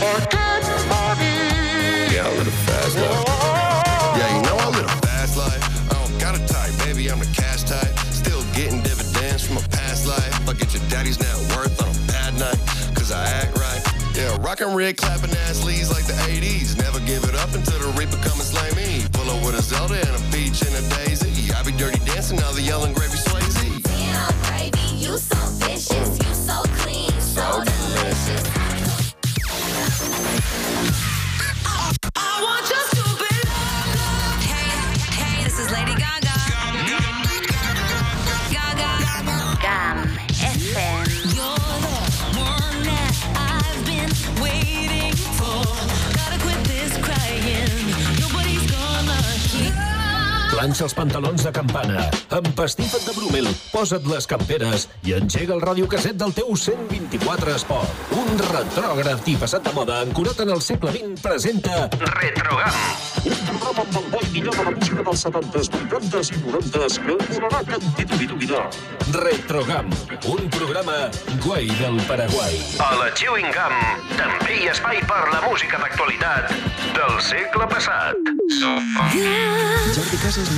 Yeah, I live a fast life. Yeah, you know I live a fast life. I don't got a type, baby, I'm the cash type. Still getting dividends from a past life. I get your daddy's net worth on a bad night, cause I act right. Yeah, rockin' red, clapping ass leads like the 80s. Never give it up until the reaper come and slay me. Pull up with a Zelda and a peach and a daisy. I be dirty dancing, now the yelling gravy Swayze. Damn, gravy, you so vicious, you so clean, so Planxa els pantalons de campana, empastifa't de bromel, posa't les camperes i engega el radiocasset del teu 124 Esport. Un retrògraf i passat de moda ancorat en el segle XX presenta Retrogam. Un programa amb el bo i millor de la música dels 70s, 80s i 90s que et donarà cantituditat. Retrogam, un programa guai del Paraguai. A la Chewing Gum també hi ha espai per la música d'actualitat del segle passat. Jordi Casas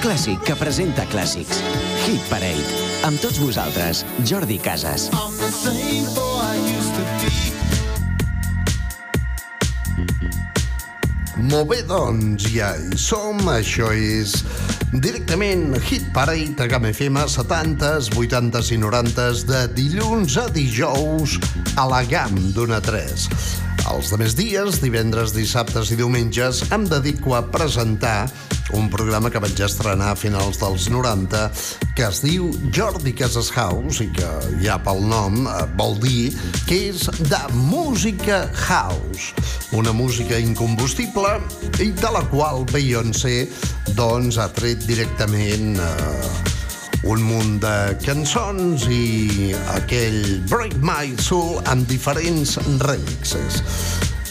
Clàssic que presenta clàssics. Hit Parade. Amb tots vosaltres, Jordi Casas. Molt bé, doncs ja hi som. Això és directament Hit Parade a Gam FM 70s, 80s i 90s de dilluns a dijous a la GAM d'una a 3. Els demés dies, divendres, dissabtes i diumenges, em dedico a presentar un programa que vaig estrenar a finals dels 90 que es diu Jordi Casas House i que ja pel nom eh, vol dir que és de música house. Una música incombustible i de la qual Beyoncé doncs ha tret directament eh, un munt de cançons i aquell Break My Soul amb diferents remixes.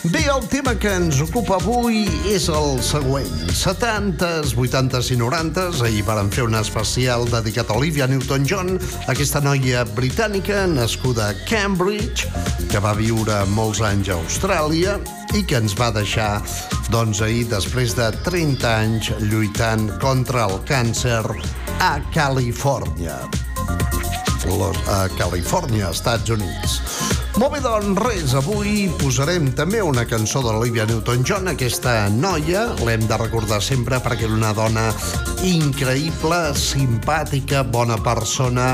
Bé, el tema que ens ocupa avui és el següent. 70s, 80s i 90s. Ahir vàrem fer un especial dedicat a Olivia Newton-John, aquesta noia britànica nascuda a Cambridge, que va viure molts anys a Austràlia i que ens va deixar doncs ahir després de 30 anys lluitant contra el càncer a Califòrnia. A Califòrnia, Estats Units. Molt bé, doncs res, avui posarem també una cançó de l'Olivia Newton-John, aquesta noia, l'hem de recordar sempre perquè era una dona increïble, simpàtica, bona persona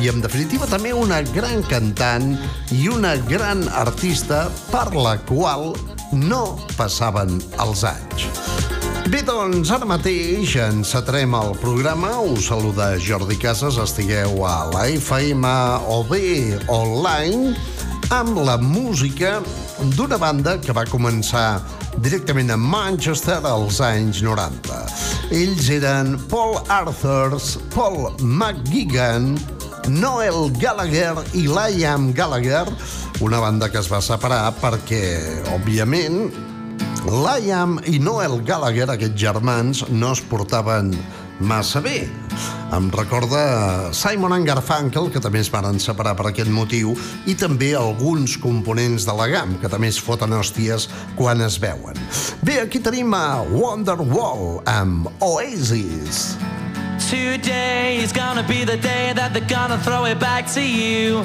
i en definitiva també una gran cantant i una gran artista per la qual no passaven els anys. Bé, doncs, ara mateix encetarem el programa. Us saluda Jordi Casas, estigueu a la FM o bé online amb la música d'una banda que va començar directament a Manchester als anys 90. Ells eren Paul Arthurs, Paul McGuigan, Noel Gallagher i Liam Gallagher, una banda que es va separar perquè, òbviament, Liam i Noel Gallagher, aquests germans, no es portaven massa bé. Em recorda Simon and Garfunkel, que també es van separar per aquest motiu, i també alguns components de la GAM, que també es foten hòsties quan es veuen. Bé, aquí tenim a Wonderwall amb Oasis. Today is gonna be the day that they're gonna throw it back to you.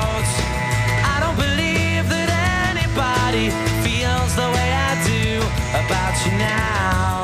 Anybody feels the way I do about you now.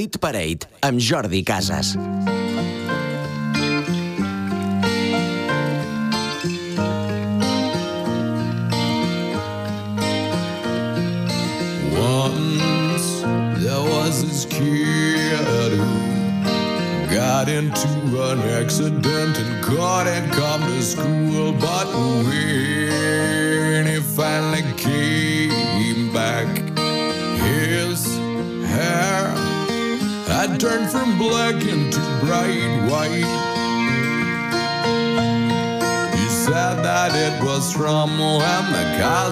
Hit Parade, amb Jordi Casas. Once there was this kid who got into an accident and couldn't come to black into bright white. He said that it was from when the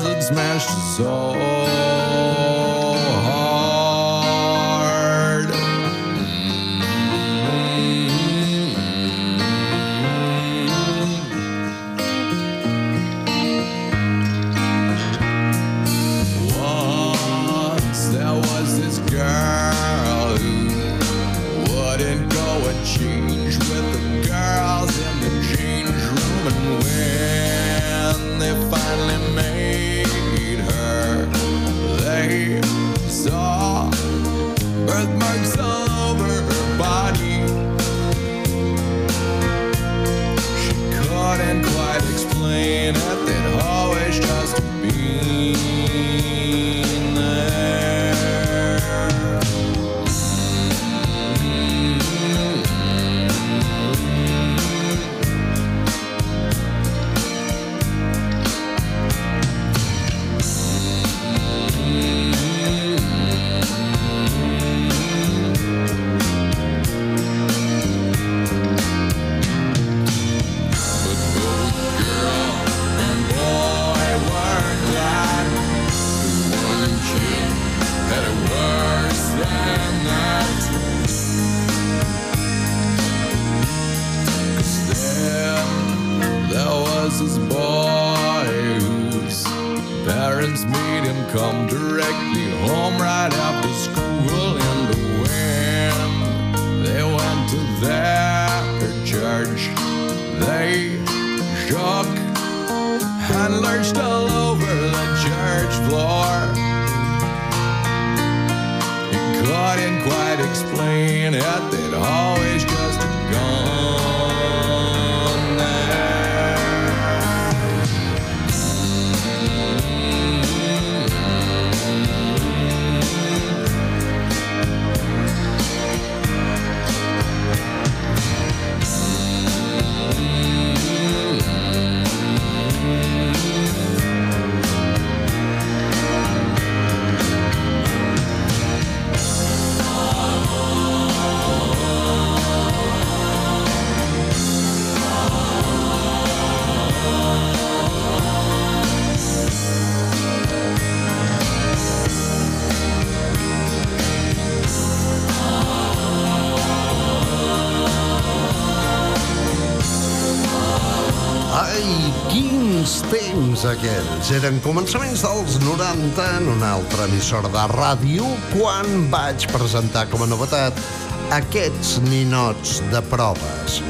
had smashed his soul temps aquells. Eren començaments dels 90 en una altra emissora de ràdio quan vaig presentar com a novetat aquests ninots de proves.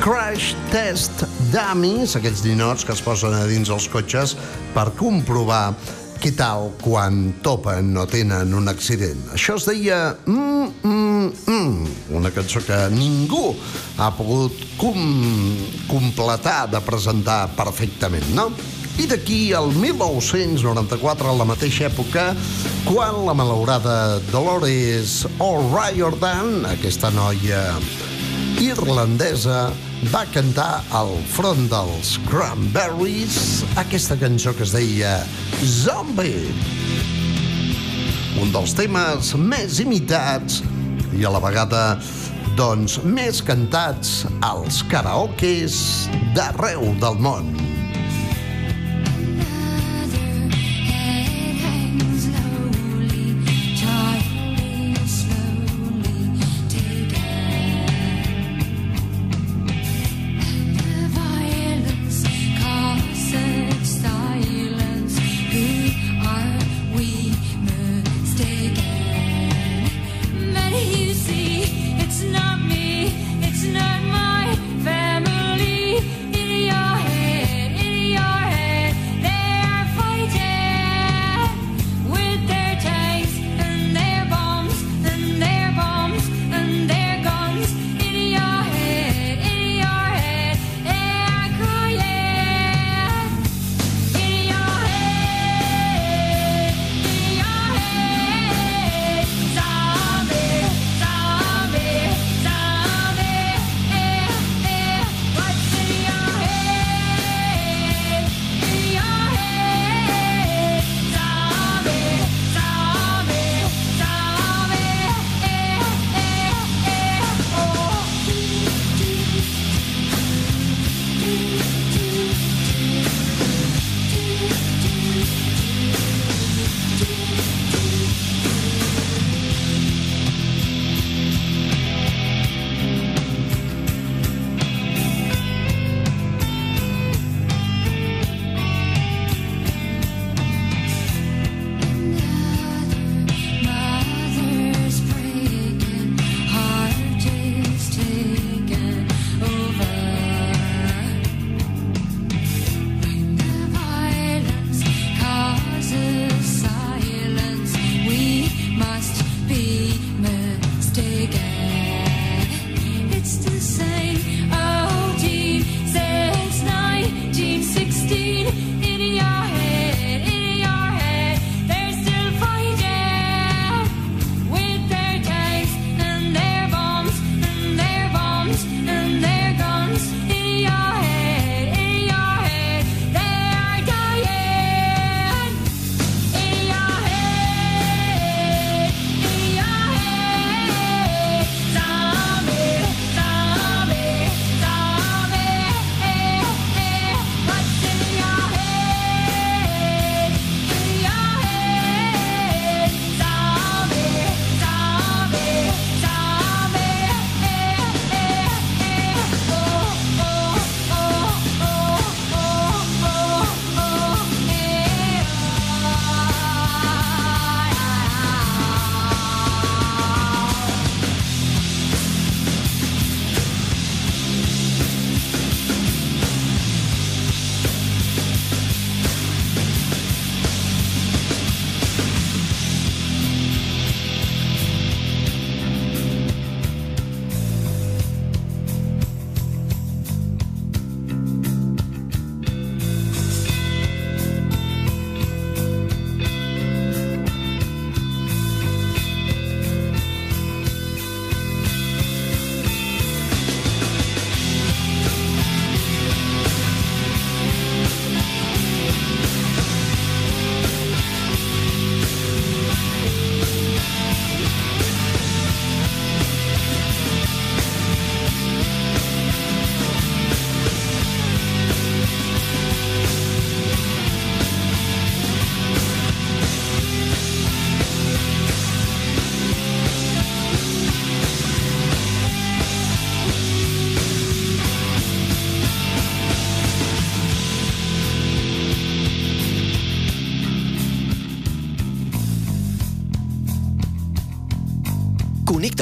Crash Test Dummies, aquells ninots que es posen a dins els cotxes per comprovar què tal quan topen o tenen un accident. Això es deia mm, mm, mm, una cançó que ningú ha pogut com, completar de presentar perfectament, no? I d'aquí al 1994, a la mateixa època, quan la malaurada Dolores O'Riordan, aquesta noia irlandesa, va cantar al front dels Cranberries aquesta cançó que es deia Zombie. Un dels temes més imitats i a la vegada doncs més cantats als karaokes d'arreu del món.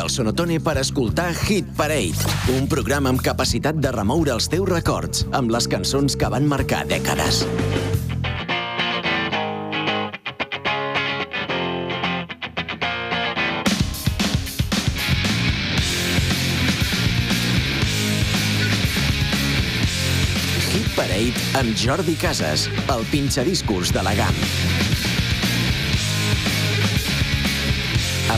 Del Sonotone per escoltar Hit Parade, un programa amb capacitat de remoure els teus records amb les cançons que van marcar dècades. Hit Parade amb Jordi Casas, el pinxadiscos de la GAM.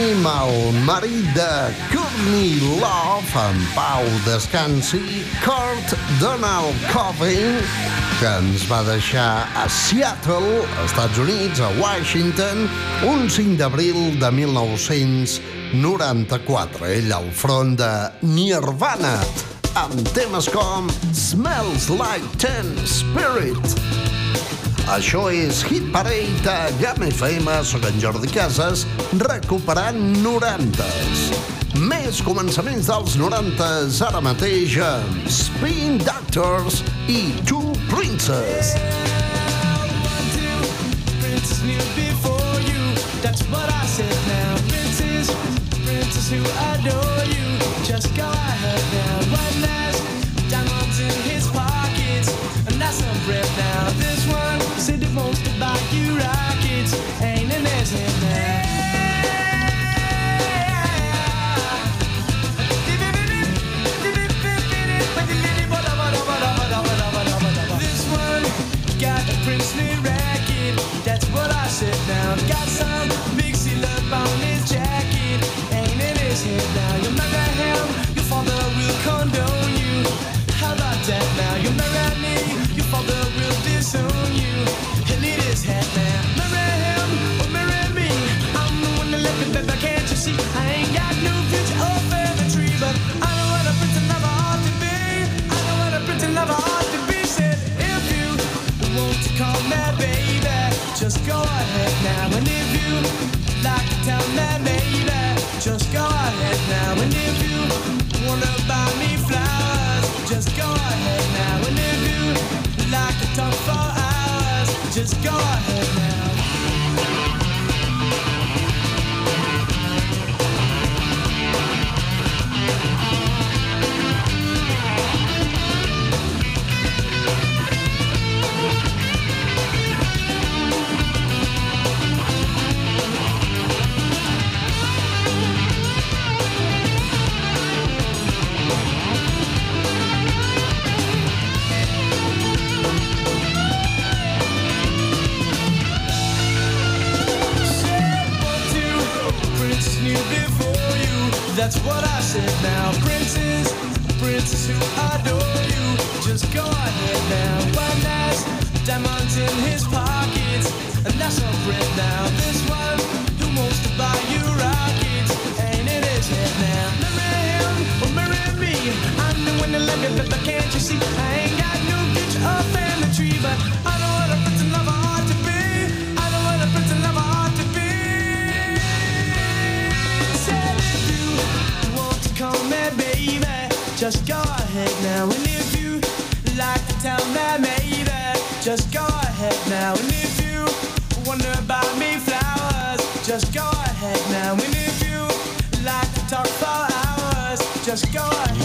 tenim el marit de Courtney Love, en pau descansi, Kurt Donald Cobain, que ens va deixar a Seattle, Estats Units, a Washington, un 5 d'abril de 1994. Ell al front de Nirvana, amb temes com Smells Like Ten Spirit, això és Hit Parade a GAM FM. Soc en Jordi Casas, recuperant 90s. Més començaments dels 90s ara mateix amb Spin Doctors i Two Princes. That's what I said now, princess, princess who adore you. Just go ahead now, right now. in just go ahead now. And if you like to tell me maybe, just go ahead now. And if you wonder about me flowers, just go ahead now. And if you like to talk for hours, just go ahead.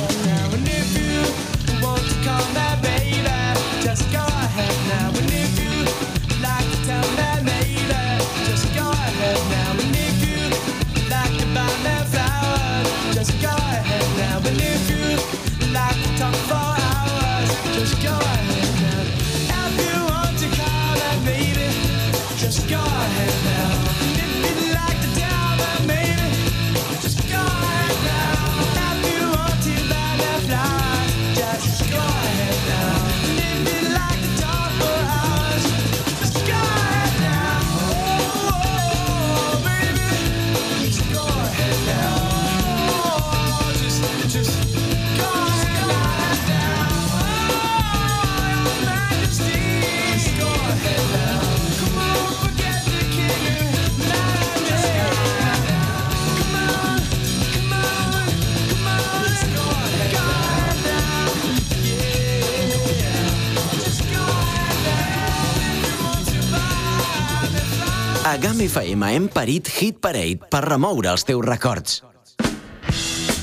GAM FM hem parit Hit Parade per remoure els teus records.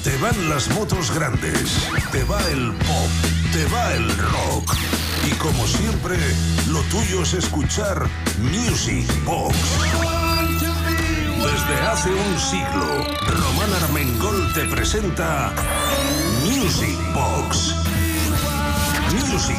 Te van las motos grandes, te va el pop, te va el rock. Y como siempre, lo tuyo es escuchar Music Box. Desde hace un siglo, Román Armengol te presenta Music Box. Music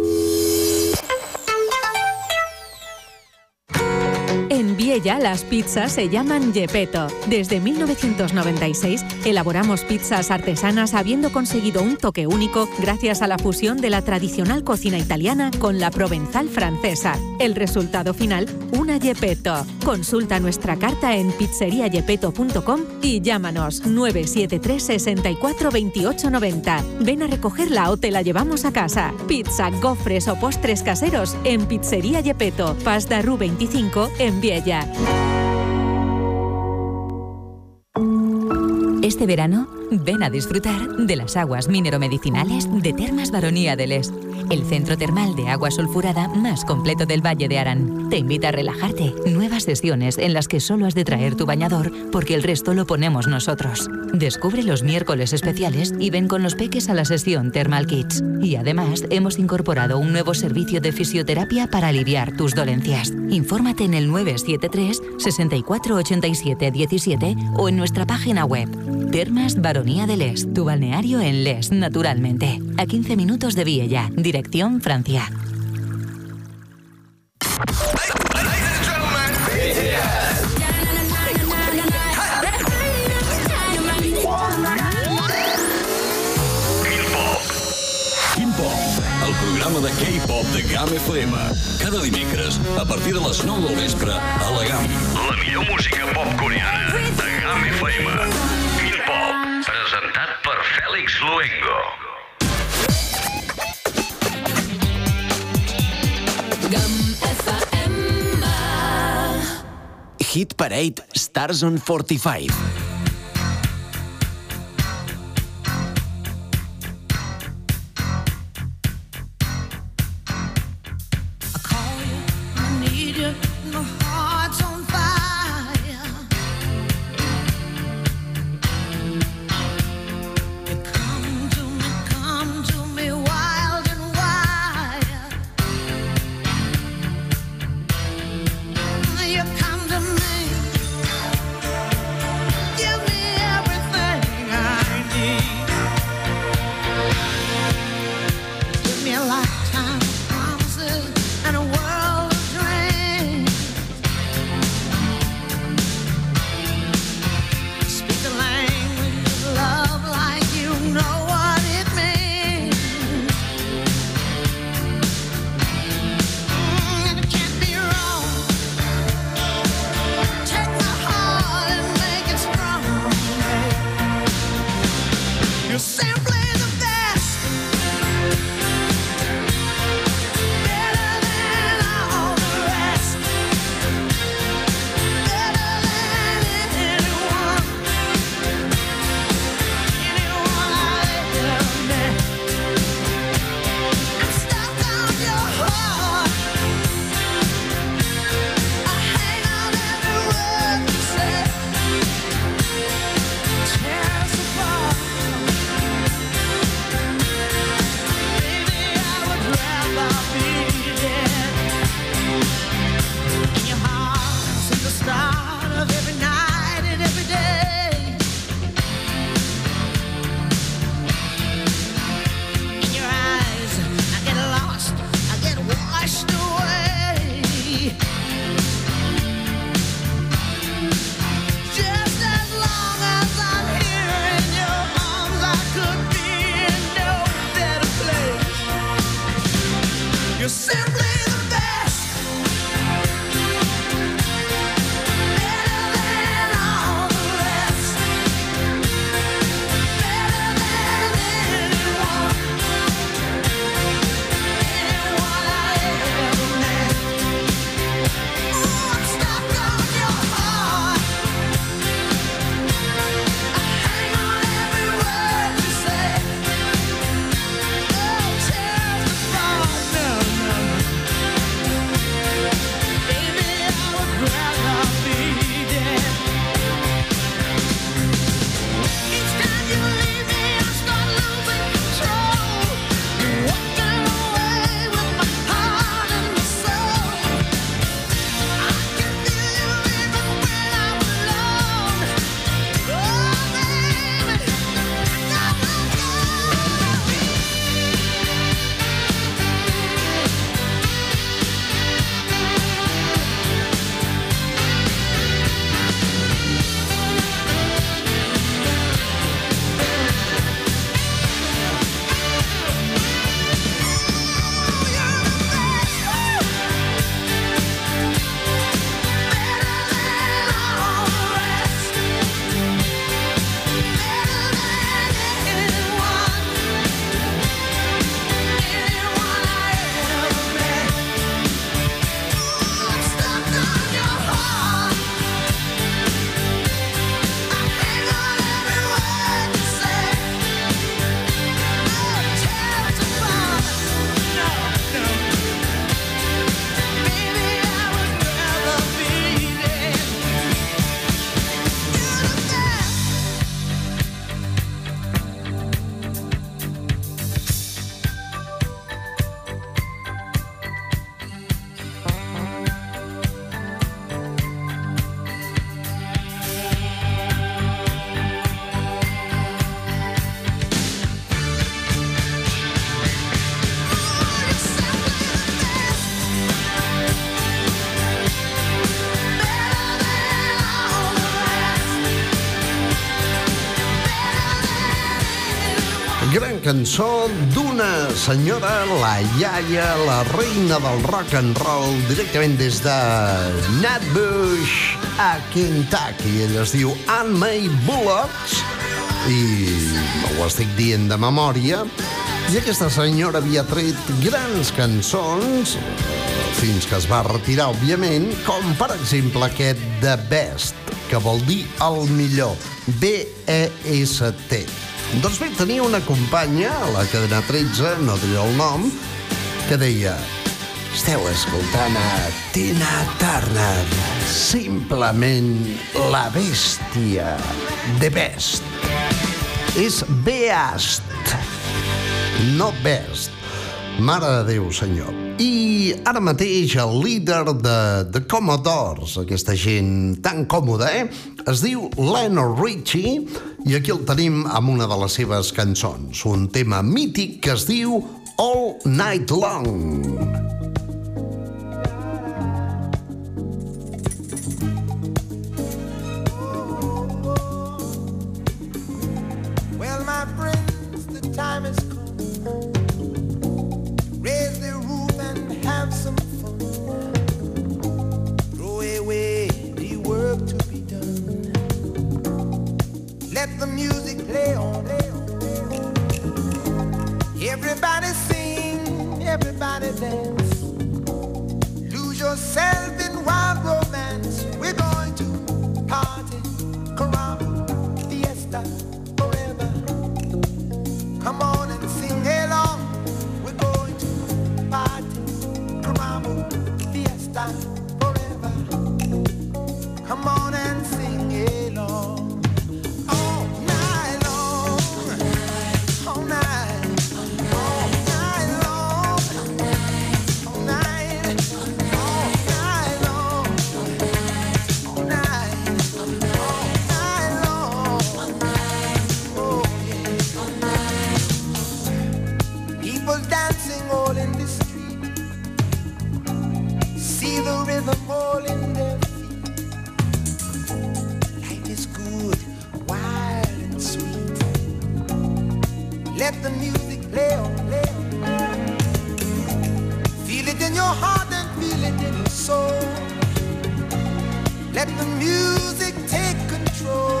En Viella las pizzas se llaman Gepetto. Desde 1996 elaboramos pizzas artesanas habiendo conseguido un toque único gracias a la fusión de la tradicional cocina italiana con la provenzal francesa. El resultado final, una Gepetto. Consulta nuestra carta en pizzeriagepeto.com y llámanos 973 64 28 90. Ven a recogerla o te la llevamos a casa. Pizza, gofres o postres caseros en Pizzería Gepetto, de Ru 25 en Viella. Este verano, ven a disfrutar de las aguas mineromedicinales de Termas Baronía del Est, el centro termal de agua sulfurada más completo del Valle de Arán. Te invita a relajarte. Nuevas sesiones en las que solo has de traer tu bañador porque el resto lo ponemos nosotros. Descubre los miércoles especiales y ven con los peques a la sesión Thermal Kids. Y además, hemos incorporado un nuevo servicio de fisioterapia para aliviar tus dolencias. Infórmate en el 973 64 87 17 o en nuestra página web. Baronía del Est, tu balneario en Les, naturalmente. A 15 minutos de Viella, dirección Francia. Programa de K-pop de GAM FM. Cada dimecres, a partir de les 9 del vespre, a la GAM. La millor música pop coreana de GAM FM. Luengo. Hit Parade Stars on 45. Cançó d'una senyora, la iaia, la reina del rock and roll, directament des de Natbush a Kentucky. Ella es diu Anne May Bullocks i ho estic dient de memòria. I aquesta senyora havia tret grans cançons fins que es va retirar, òbviament, com per exemple aquest The Best, que vol dir el millor, B-E-S-T. Doncs bé, tenia una companya, a la cadena 13, no diré el nom, que deia Esteu escoltant a Tina Turner, simplement la bèstia, The Best. És Beast, no Best. Mare de Déu, senyor. I ara mateix el líder de The Commodores, aquesta gent tan còmoda, eh? Es diu Leonard Richie i aquí el tenim amb una de les seves cançons, un tema mític que es diu All Night Long. Dance. Lose yourself Let the music take control.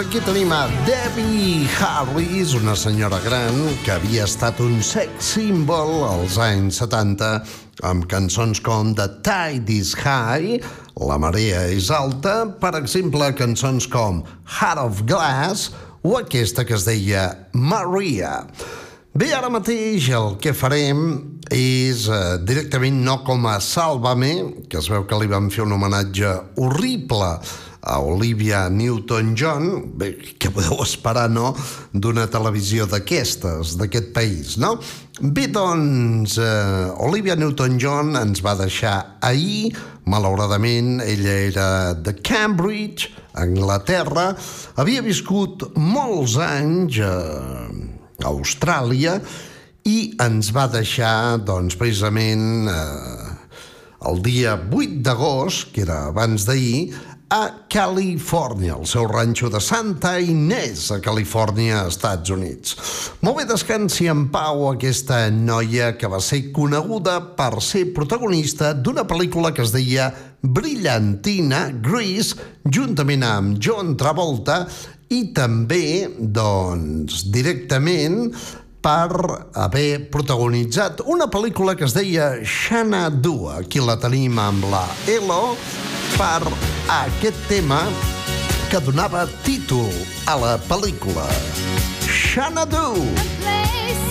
Aquí tenim a Debbie Harris, una senyora gran que havia estat un sex symbol als anys 70 amb cançons com The Tide is High, La marea és alta, per exemple, cançons com Heart of Glass o aquesta que es deia Maria. Bé, ara mateix el que farem és eh, directament no com a Sálvame, que es veu que li van fer un homenatge horrible a Olivia Newton-John, què podeu esperar, no?, d'una televisió d'aquestes, d'aquest país, no? Bé, doncs, eh, Olivia Newton-John ens va deixar ahir, malauradament, ella era de Cambridge, Anglaterra, havia viscut molts anys eh, a Austràlia i ens va deixar, doncs, precisament eh, el dia 8 d'agost, que era abans d'ahir, a Califòrnia, el seu ranxo de Santa Inés, a Califòrnia, Estats Units. Molt bé, descansi en pau aquesta noia que va ser coneguda per ser protagonista d'una pel·lícula que es deia Brillantina, Grease, juntament amb John Travolta i també, doncs, directament per haver protagonitzat una pel·lícula que es deia Xanadu, aquí la tenim amb la Elo, per aquest tema que donava títol a la pel·lícula. Xanadu! Xanadu!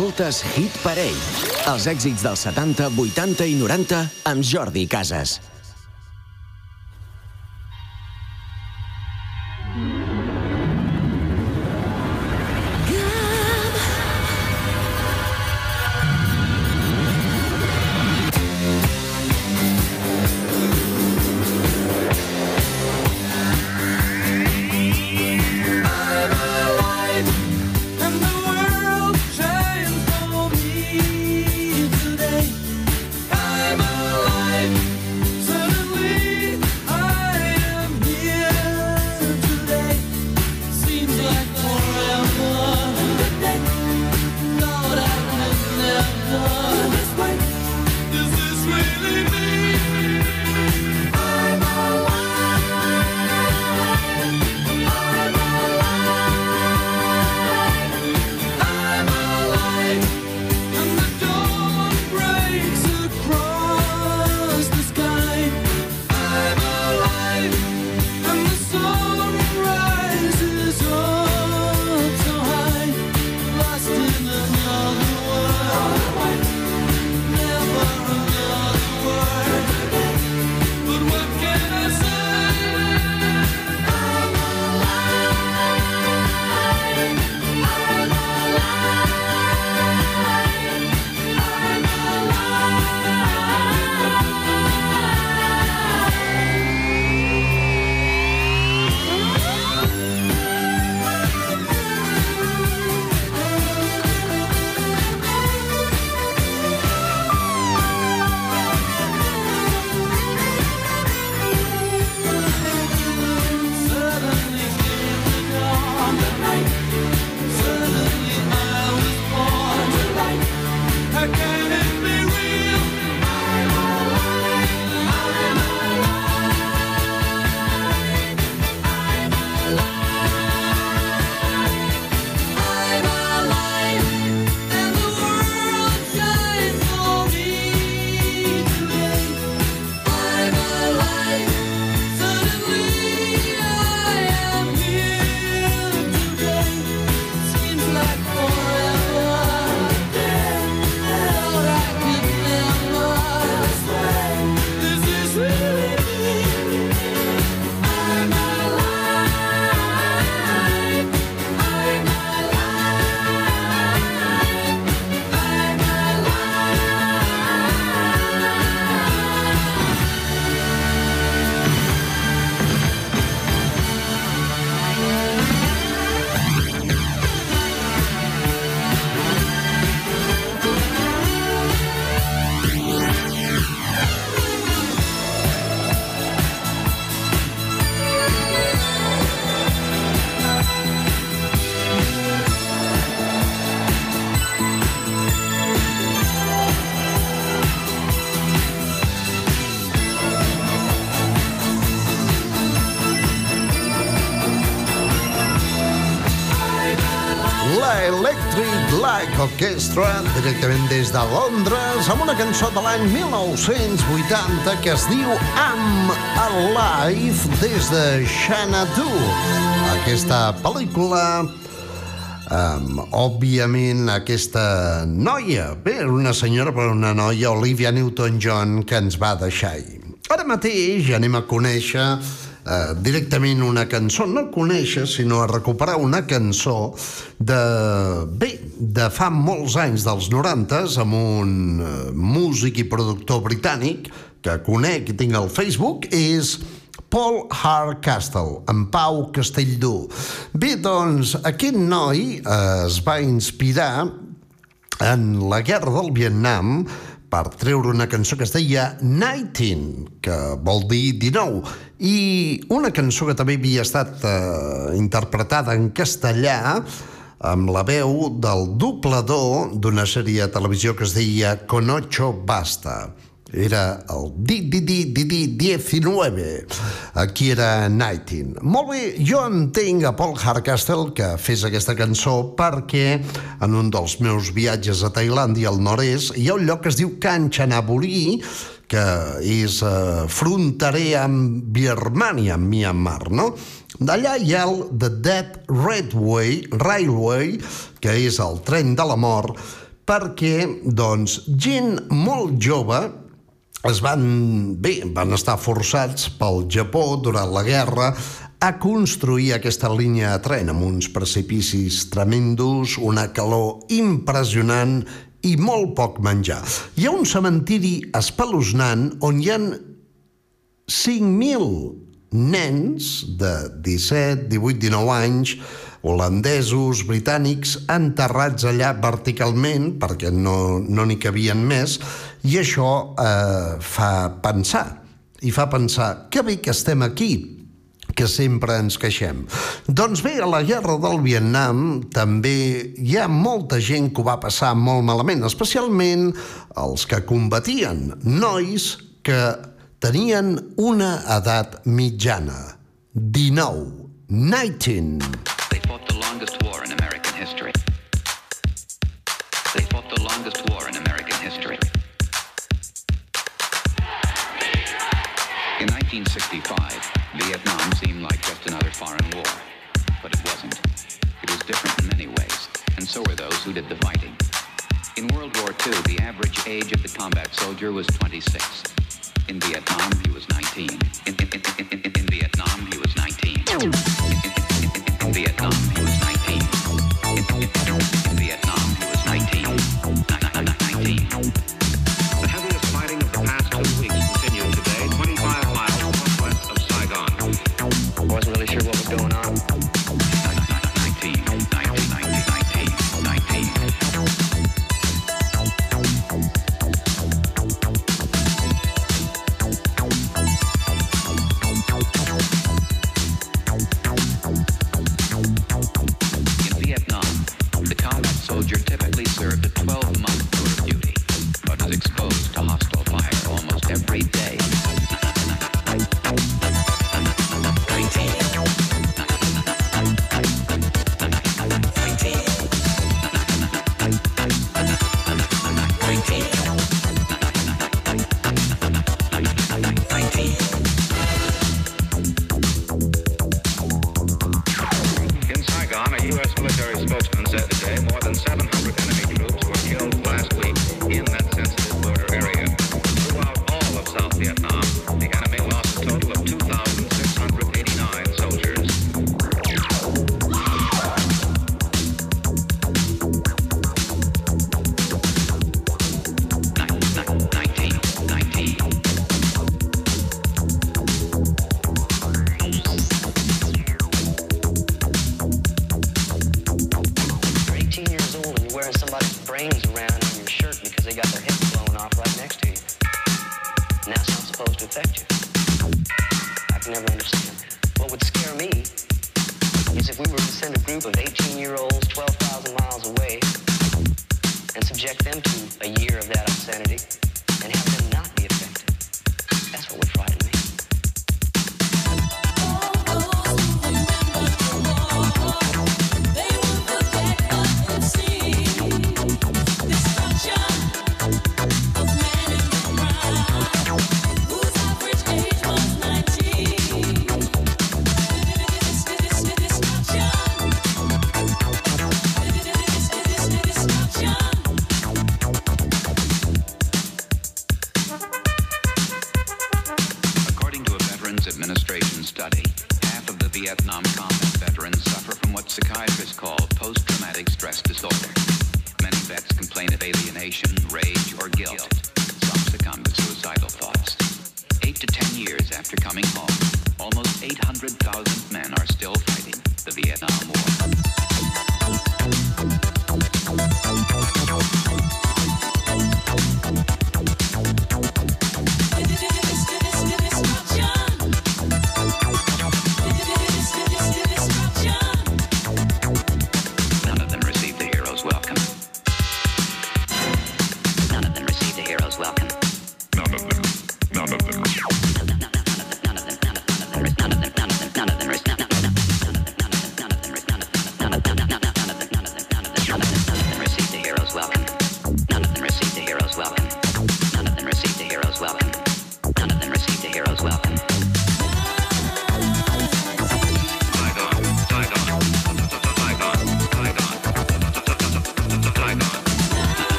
Escoltes Hit Parell. Els èxits dels 70, 80 i 90 amb Jordi Casas. Des de Londres, amb una cançó de l'any 1980 que es diu I'm Alive des de Xanadu. Aquesta pel·lícula Um, òbviament, aquesta noia, bé, una senyora però una noia, Olivia Newton-John, que ens va deixar ahir. Ara mateix anem a conèixer uh, directament una cançó, no conèixer, sinó a recuperar una cançó de, bé, de fa molts anys, dels 90, amb un uh, músic i productor britànic que conec i tinc al Facebook, és Paul Hardcastle, en Pau Castelldú. Bé, doncs, aquest noi eh, es va inspirar en la guerra del Vietnam per treure una cançó que es deia 19, que vol dir 19, i una cançó que també havia estat eh, interpretada en castellà amb la veu del doblador d'una sèrie de televisió que es deia Con ocho basta. Era el di, di, di, di, di 19. Aquí era 19. Molt bé, jo entenc a Paul Hardcastle que fes aquesta cançó perquè en un dels meus viatges a Tailàndia al nord-est hi ha un lloc que es diu Kanchanaburi que és eh, fronterer amb Birmania, amb Myanmar, no? D'allà hi ha el The Dead Redway, Railway, que és el tren de la mort, perquè, doncs, gent molt jove es van, bé, van estar forçats pel Japó durant la guerra a construir aquesta línia de tren amb uns precipicis tremendos, una calor impressionant i molt poc menjar. Hi ha un cementiri espeluznant on hi ha 5.000 nens de 17, 18, 19 anys holandesos, britànics, enterrats allà verticalment, perquè no no n'hi cabien més, i això eh, fa pensar, i fa pensar, que bé que estem aquí, que sempre ens queixem. Doncs bé, a la guerra del Vietnam també hi ha molta gent que ho va passar molt malament, especialment els que combatien, nois que tenien una edat mitjana, 19, 19. They fought the longest war in American history. They fought the longest war 1965, Vietnam seemed like just another foreign war. But it wasn't. It was different in many ways, and so were those who did the fighting. In World War II, the average age of the combat soldier was 26. In Vietnam, he was 19. In, in, in, in, Vietnam, he was 19. In, in, in, in Vietnam, he was 19.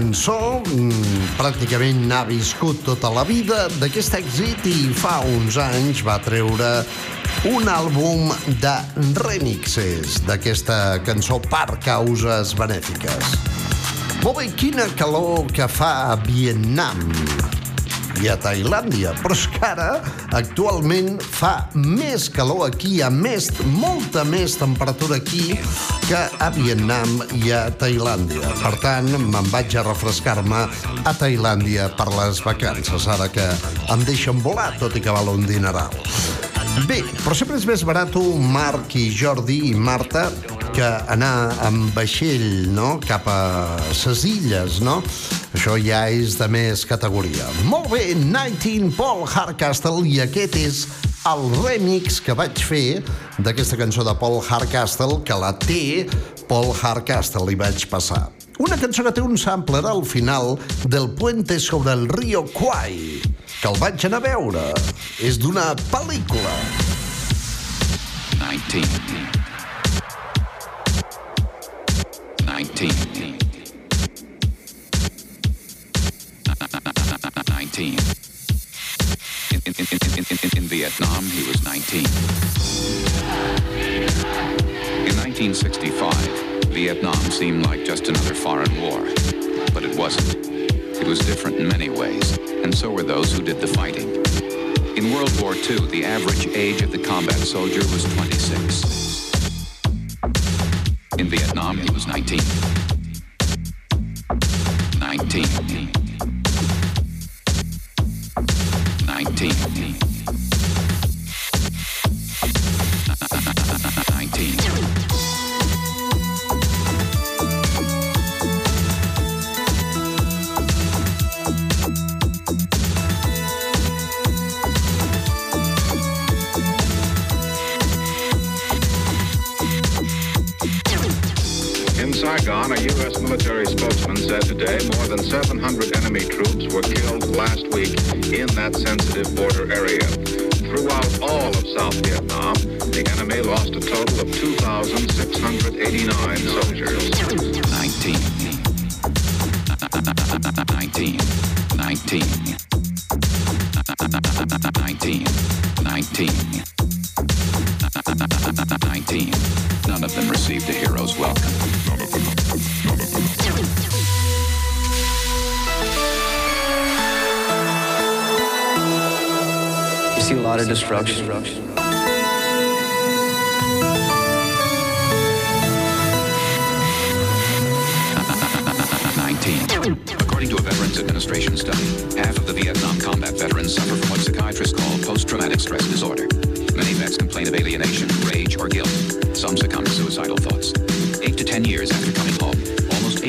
Cançó, mm, pràcticament n'ha viscut tota la vida d'aquest èxit i fa uns anys va treure un àlbum de remixes d'aquesta cançó per causes benèfiques. Molt bé, quina calor que fa a Vietnam i a Tailàndia, però és que ara actualment fa més calor aquí, a més, molta més temperatura aquí que a Vietnam i a Tailàndia. Per tant, me'n vaig a refrescar-me a Tailàndia per les vacances, ara que em deixen volar, tot i que val un dineral. Bé, però sempre és més barat Marc i Jordi i Marta que anar amb vaixell no? cap a ses illes, no? Això ja és de més categoria. Molt bé, 19 Paul Hardcastle i aquest és el remix que vaig fer d'aquesta cançó de Paul Hardcastle que la té Paul Hardcastle i vaig passar. Una cançó que té un sampler al final del Puente sobre el río Kwai, que el vaig anar a veure. És d'una pel·lícula. 19. 19. 19. In, in, Vietnam, he was 19. In 1965, Vietnam seemed like just another foreign war. But it wasn't. It was different in many ways, and so were those who did the fighting. In World War II, the average age of the combat soldier was 26. In Vietnam, he was 19. 19. 19.